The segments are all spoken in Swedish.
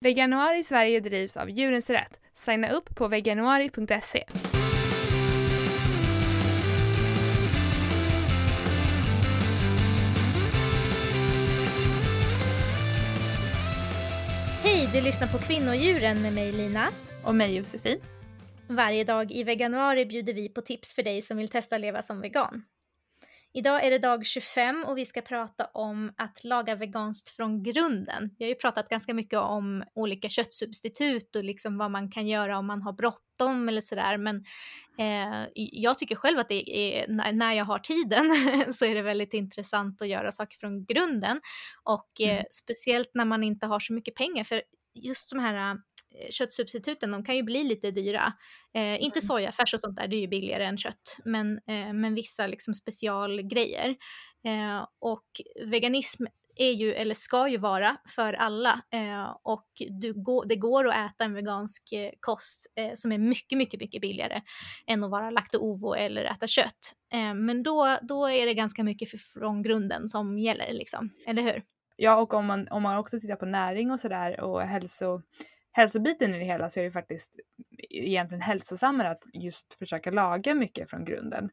Veganuari Sverige drivs av Djurens Rätt. Signa upp på veganuari.se. Hej, du lyssnar på Kvinnodjuren med mig Lina. Och mig Josefin. Varje dag i veganuari bjuder vi på tips för dig som vill testa leva som vegan. Idag är det dag 25 och vi ska prata om att laga veganskt från grunden. Vi har ju pratat ganska mycket om olika köttsubstitut och liksom vad man kan göra om man har bråttom eller sådär. Men eh, jag tycker själv att det är, när jag har tiden så är det väldigt intressant att göra saker från grunden. Och eh, mm. speciellt när man inte har så mycket pengar. För just de här köttsubstituten, de kan ju bli lite dyra. Eh, inte mm. sojafärs och sånt där, det är ju billigare än kött, men, eh, men vissa liksom specialgrejer. Eh, och veganism är ju, eller ska ju vara, för alla. Eh, och du gå, det går att äta en vegansk eh, kost som är mycket, mycket, mycket billigare än att vara lakto-ovo eller äta kött. men då, då är det ganska mycket från grunden som gäller, liksom. eller hur? Ja, och om man, om man också tittar på näring och sådär och hälso hälsobiten i det hela så är det faktiskt egentligen hälsosammare att just försöka laga mycket från grunden.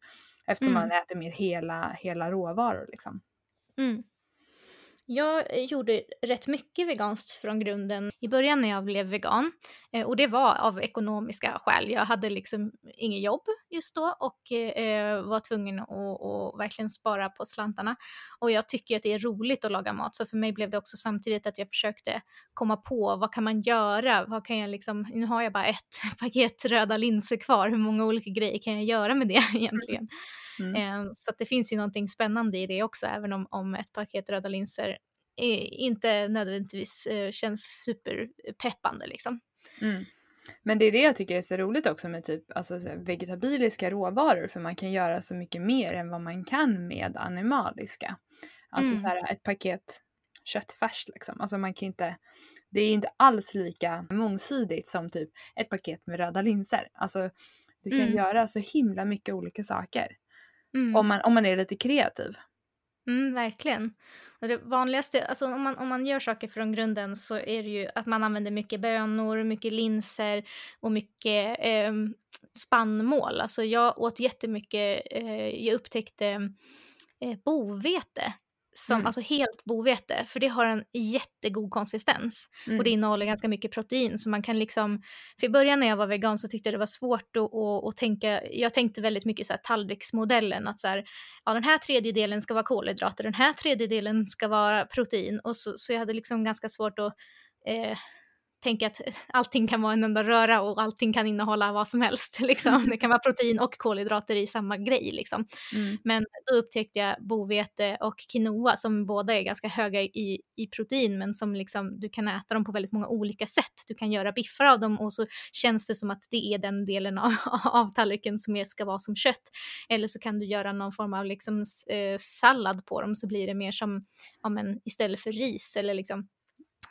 Eftersom mm. man äter mer hela, hela råvaror liksom. Mm. Jag eh, gjorde rätt mycket veganskt från grunden i början när jag blev vegan. Eh, och det var av ekonomiska skäl. Jag hade liksom inget jobb just då och eh, var tvungen att, att verkligen spara på slantarna. Och jag tycker att det är roligt att laga mat, så för mig blev det också samtidigt att jag försökte komma på vad kan man göra? Vad kan jag liksom, nu har jag bara ett paket röda linser kvar, hur många olika grejer kan jag göra med det egentligen? Mm. Eh, så det finns ju någonting spännande i det också, även om, om ett paket röda linser inte nödvändigtvis eh, känns superpeppande liksom. Mm. Men det är det jag tycker är så roligt också med typ alltså, vegetabiliska råvaror för man kan göra så mycket mer än vad man kan med animaliska. Alltså mm. så här, ett paket köttfärs liksom. Alltså man kan inte, det är inte alls lika mångsidigt som typ ett paket med röda linser. Alltså du kan mm. göra så himla mycket olika saker. Mm. Om, man, om man är lite kreativ. Mm, verkligen. Och det vanligaste, alltså om man, om man gör saker från grunden så är det ju att man använder mycket bönor, mycket linser och mycket eh, spannmål. Alltså jag åt jättemycket, eh, jag upptäckte eh, bovete som, mm. alltså helt bovete, för det har en jättegod konsistens mm. och det innehåller ganska mycket protein så man kan liksom, för i början när jag var vegan så tyckte jag det var svårt att, att, att tänka, jag tänkte väldigt mycket så här tallriksmodellen att så här, ja den här tredjedelen ska vara kolhydrater, den här tredjedelen ska vara protein och så, så jag hade liksom ganska svårt att eh, tänka att allting kan vara en enda röra och allting kan innehålla vad som helst. Liksom. Mm. Det kan vara protein och kolhydrater i samma grej. Liksom. Mm. Men då upptäckte jag bovete och quinoa som båda är ganska höga i, i protein men som liksom, du kan äta dem på väldigt många olika sätt. Du kan göra biffar av dem och så känns det som att det är den delen av, av tallriken som är, ska vara som kött. Eller så kan du göra någon form av liksom, eh, sallad på dem så blir det mer som ja, men, istället för ris eller liksom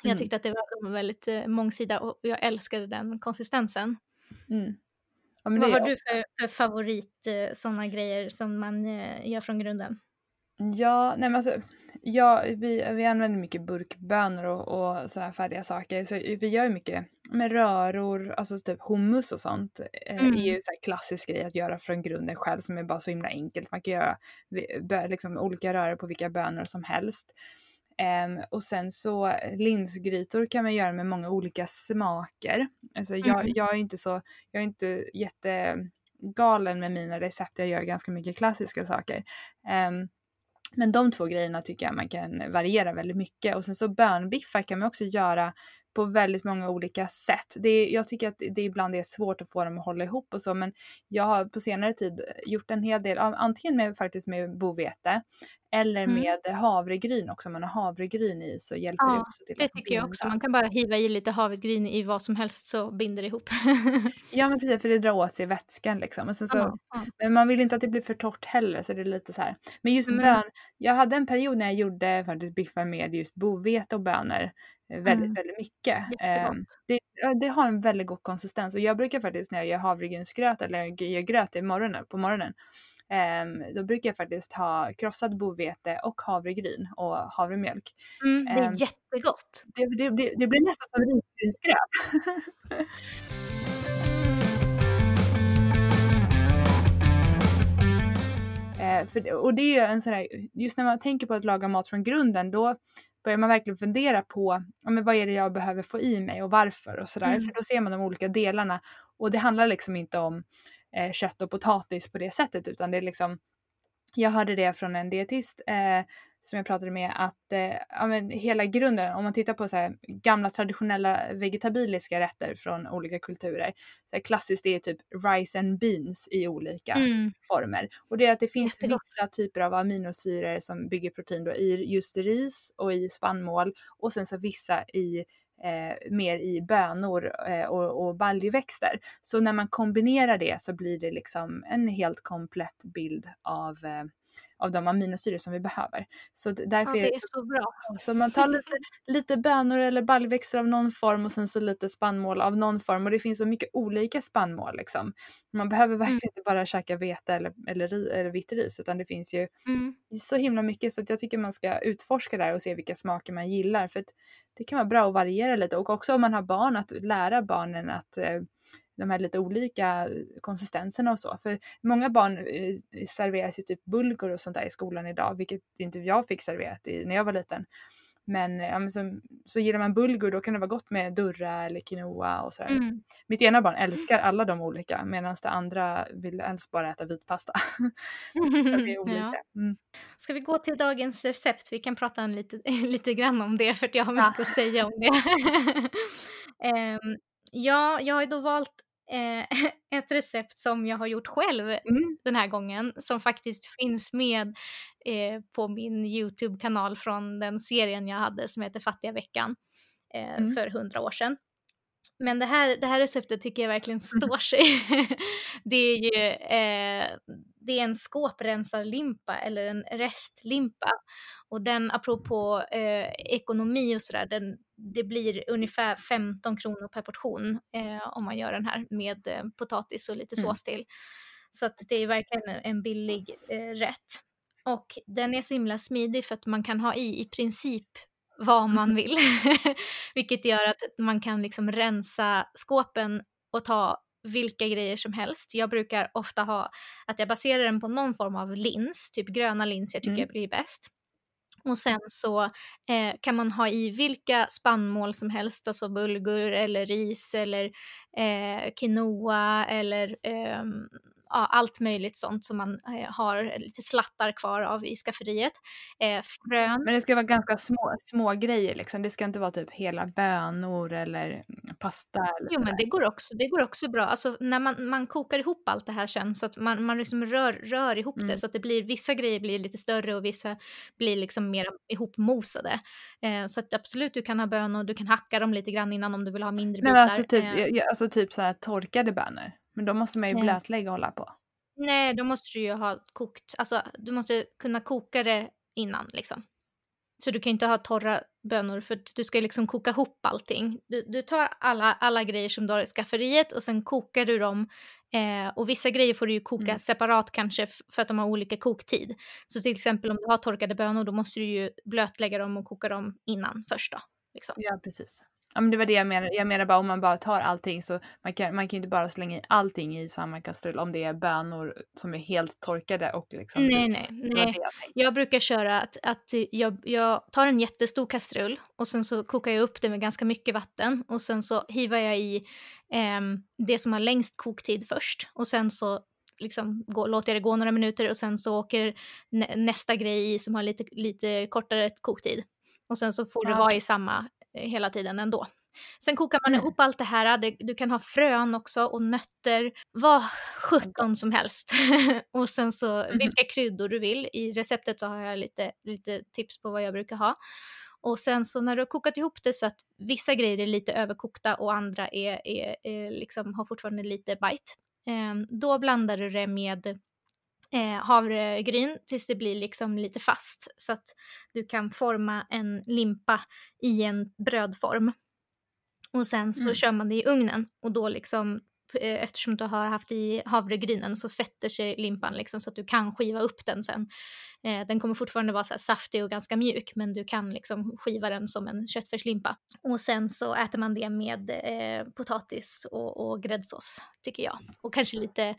Mm. Jag tyckte att det var väldigt eh, mångsida och jag älskade den konsistensen. Mm. Ja, Vad har du för, för favorit eh, sådana grejer som man eh, gör från grunden? Ja, nej men alltså, ja, vi, vi använder mycket burkbönor och, och sådana färdiga saker. Så vi gör mycket med röror, alltså typ hummus och sånt. Mm. är ju så klassisk grej att göra från grunden själv som är bara så himla enkelt. Man kan göra liksom, olika röror på vilka bönor som helst. Um, och sen så linsgrytor kan man göra med många olika smaker. Alltså jag, mm. jag är inte så, jag är inte jättegalen med mina recept, jag gör ganska mycket klassiska saker. Um, men de två grejerna tycker jag man kan variera väldigt mycket. Och sen så bönbiffar kan man också göra på väldigt många olika sätt. Det är, jag tycker att det ibland är svårt att få dem att hålla ihop och så men jag har på senare tid gjort en hel del, antingen med, faktiskt med bovete eller mm. med havregryn också. Om man har havregryn i så hjälper ja, det också till det att tycker jag också. Man kan bara hiva i lite havregryn i vad som helst så binder det ihop. ja men precis för det drar åt sig vätskan liksom. Sen så, ja, ja. Men man vill inte att det blir för torrt heller så det är lite så här. Men just mm. bön, jag hade en period när jag gjorde faktiskt biffar med just bovete och bönor eh, väldigt, mm. väldigt mycket. Eh, det, det, har en väldigt god konsistens och jag brukar faktiskt när jag gör havregrynsgröt eller jag gör gröt i morgonen, på morgonen då brukar jag faktiskt ha krossad bovete och havregryn och havremjölk. Mm, det är eh, jättegott. Det, det, det, det blir nästan som risgrynsgröt. Eh, för, och det är ju en sån här, just när man tänker på att laga mat från grunden då börjar man verkligen fundera på ja, men vad är det jag behöver få i mig och varför och sådär. Mm. För då ser man de olika delarna och det handlar liksom inte om eh, kött och potatis på det sättet utan det är liksom jag hörde det från en dietist eh, som jag pratade med att eh, ja, men hela grunden, om man tittar på så här, gamla traditionella vegetabiliska rätter från olika kulturer. Så här, klassiskt är typ rice and beans i olika mm. former. Och det är att det finns Jättegott. vissa typer av aminosyror som bygger protein då, i just ris och i spannmål och sen så vissa i eh, mer i bönor eh, och, och baljväxter. Så när man kombinerar det så blir det liksom en helt komplett bild av eh, av de aminosyror som vi behöver. Så därför ja, det är, så, så bra. Så man tar lite, lite bönor eller baljväxter av någon form och sen så lite spannmål av någon form och det finns så mycket olika spannmål liksom. Man behöver verkligen mm. inte bara käka vete eller, eller, eller vitt ris utan det finns ju mm. så himla mycket så jag tycker man ska utforska där och se vilka smaker man gillar för att det kan vara bra att variera lite och också om man har barn att lära barnen att eh, de här lite olika konsistenserna och så. För många barn eh, serveras ju typ bulgur och sånt där i skolan idag, vilket inte jag fick serverat i, när jag var liten. Men, ja, men så, så gillar man bulgur då kan det vara gott med durra eller quinoa och sådär. Mm. Mitt ena barn älskar alla de olika medan det andra vill helst bara äta vitpasta. så det är olika. Ja. Mm. Ska vi gå till dagens recept? Vi kan prata en lite, lite grann om det för jag har mycket ja. att säga om det. um, ja, jag har då valt eh, ett recept som jag har gjort själv mm. den här gången som faktiskt finns med eh, på min Youtube-kanal från den serien jag hade som heter Fattiga veckan eh, mm. för hundra år sedan. Men det här, det här receptet tycker jag verkligen mm. står sig. det är ju eh, det är en skåprensarlimpa eller en restlimpa. Och den, apropå eh, ekonomi och sådär, det blir ungefär 15 kronor per portion eh, om man gör den här med eh, potatis och lite mm. sås till. Så att det är verkligen en billig eh, rätt. Och den är så himla smidig för att man kan ha i i princip vad man mm. vill. Vilket gör att man kan liksom rensa skåpen och ta vilka grejer som helst. Jag brukar ofta ha att jag baserar den på någon form av lins, typ gröna lins jag tycker mm. blir bäst. Och sen så eh, kan man ha i vilka spannmål som helst, alltså bulgur eller ris eller eh, quinoa eller eh, allt möjligt sånt som man eh, har lite slattar kvar av i skafferiet. Eh, frön. Men det ska vara ganska små, små grejer liksom. Det ska inte vara typ hela bönor eller mm, pasta. Eller jo, men det går, också, det går också bra. Alltså när man, man kokar ihop allt det här sen så att man, man liksom rör, rör ihop mm. det så att det blir, vissa grejer blir lite större och vissa blir liksom mer ihopmosade. Eh, så att absolut, du kan ha bönor, du kan hacka dem lite grann innan om du vill ha mindre bitar. Men alltså typ, eh. alltså typ så här torkade bönor? Men då måste man ju blötlägga och hålla på. Nej, då måste du ju ha kokt. Alltså, du måste kunna koka det innan liksom. Så du kan inte ha torra bönor för du ska liksom koka ihop allting. Du, du tar alla, alla grejer som du har i skafferiet och sen kokar du dem. Eh, och vissa grejer får du ju koka mm. separat kanske för att de har olika koktid. Så till exempel om du har torkade bönor då måste du ju blötlägga dem och koka dem innan först då. Liksom. Ja, precis. Ja men det var det jag menade. Jag menar bara om man bara tar allting så man kan man kan inte bara slänga i allting i samma kastrull om det är bönor som är helt torkade och liksom. Nej nej nej. Jag, jag, brukar köra att, att jag, jag tar en jättestor kastrull och sen så kokar jag upp det med ganska mycket vatten och sen så hivar jag i eh, det som har längst koktid först och sen så liksom gå, låter jag det gå några minuter och sen så åker nä nästa grej i som har lite, lite kortare koktid. Och sen så får ja. det vara i samma hela tiden ändå. Sen kokar man mm. ihop allt det här, du kan ha frön också och nötter, vad sjutton som helst. och sen så mm. vilka kryddor du vill. I receptet så har jag lite, lite tips på vad jag brukar ha. Och sen så när du har kokat ihop det så att vissa grejer är lite överkokta och andra är, är, är liksom, har fortfarande lite bite. Eh, då blandar du det med eh, havregryn tills det blir liksom lite fast så att du kan forma en limpa i en brödform. Och sen så mm. kör man det i ugnen och då liksom eh, eftersom du har haft i havregrynen så sätter sig limpan liksom så att du kan skiva upp den sen. Eh, den kommer fortfarande vara så saftig och ganska mjuk men du kan liksom skiva den som en köttfärslimpa. Och sen så äter man det med eh, potatis och, och gräddsås tycker jag. Och kanske lite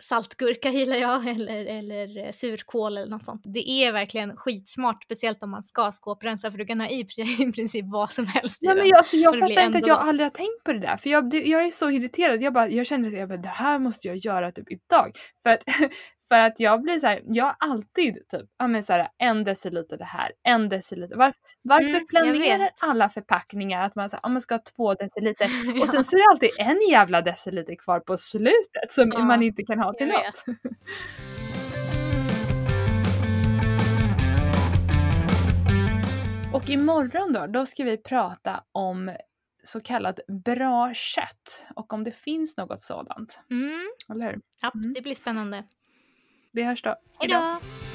saltgurka gillar jag eller, eller eh, surkål eller något sånt. Det är verkligen skitsmart, speciellt om man ska skåprensa för du kan ha i, i princip vad som helst Nej, men jag, alltså, jag fattar inte att jag aldrig har tänkt på det där för jag, jag är så irriterad. Jag, bara, jag känner att jag bara, det här måste jag göra typ idag. För att För att jag blir så här, jag har alltid typ, ja men så här, en deciliter det här, en deciliter. Var, varför mm, planerar alla förpackningar att man, så här, ja, man ska ha två deciliter ja. och sen så är det alltid en jävla deciliter kvar på slutet som ja, man inte kan ha till något. och imorgon då, då ska vi prata om så kallat bra kött och om det finns något sådant. Mm. Eller hur? Ja, mm. det blir spännande. Vi hörs då. Hejdå! Hejdå.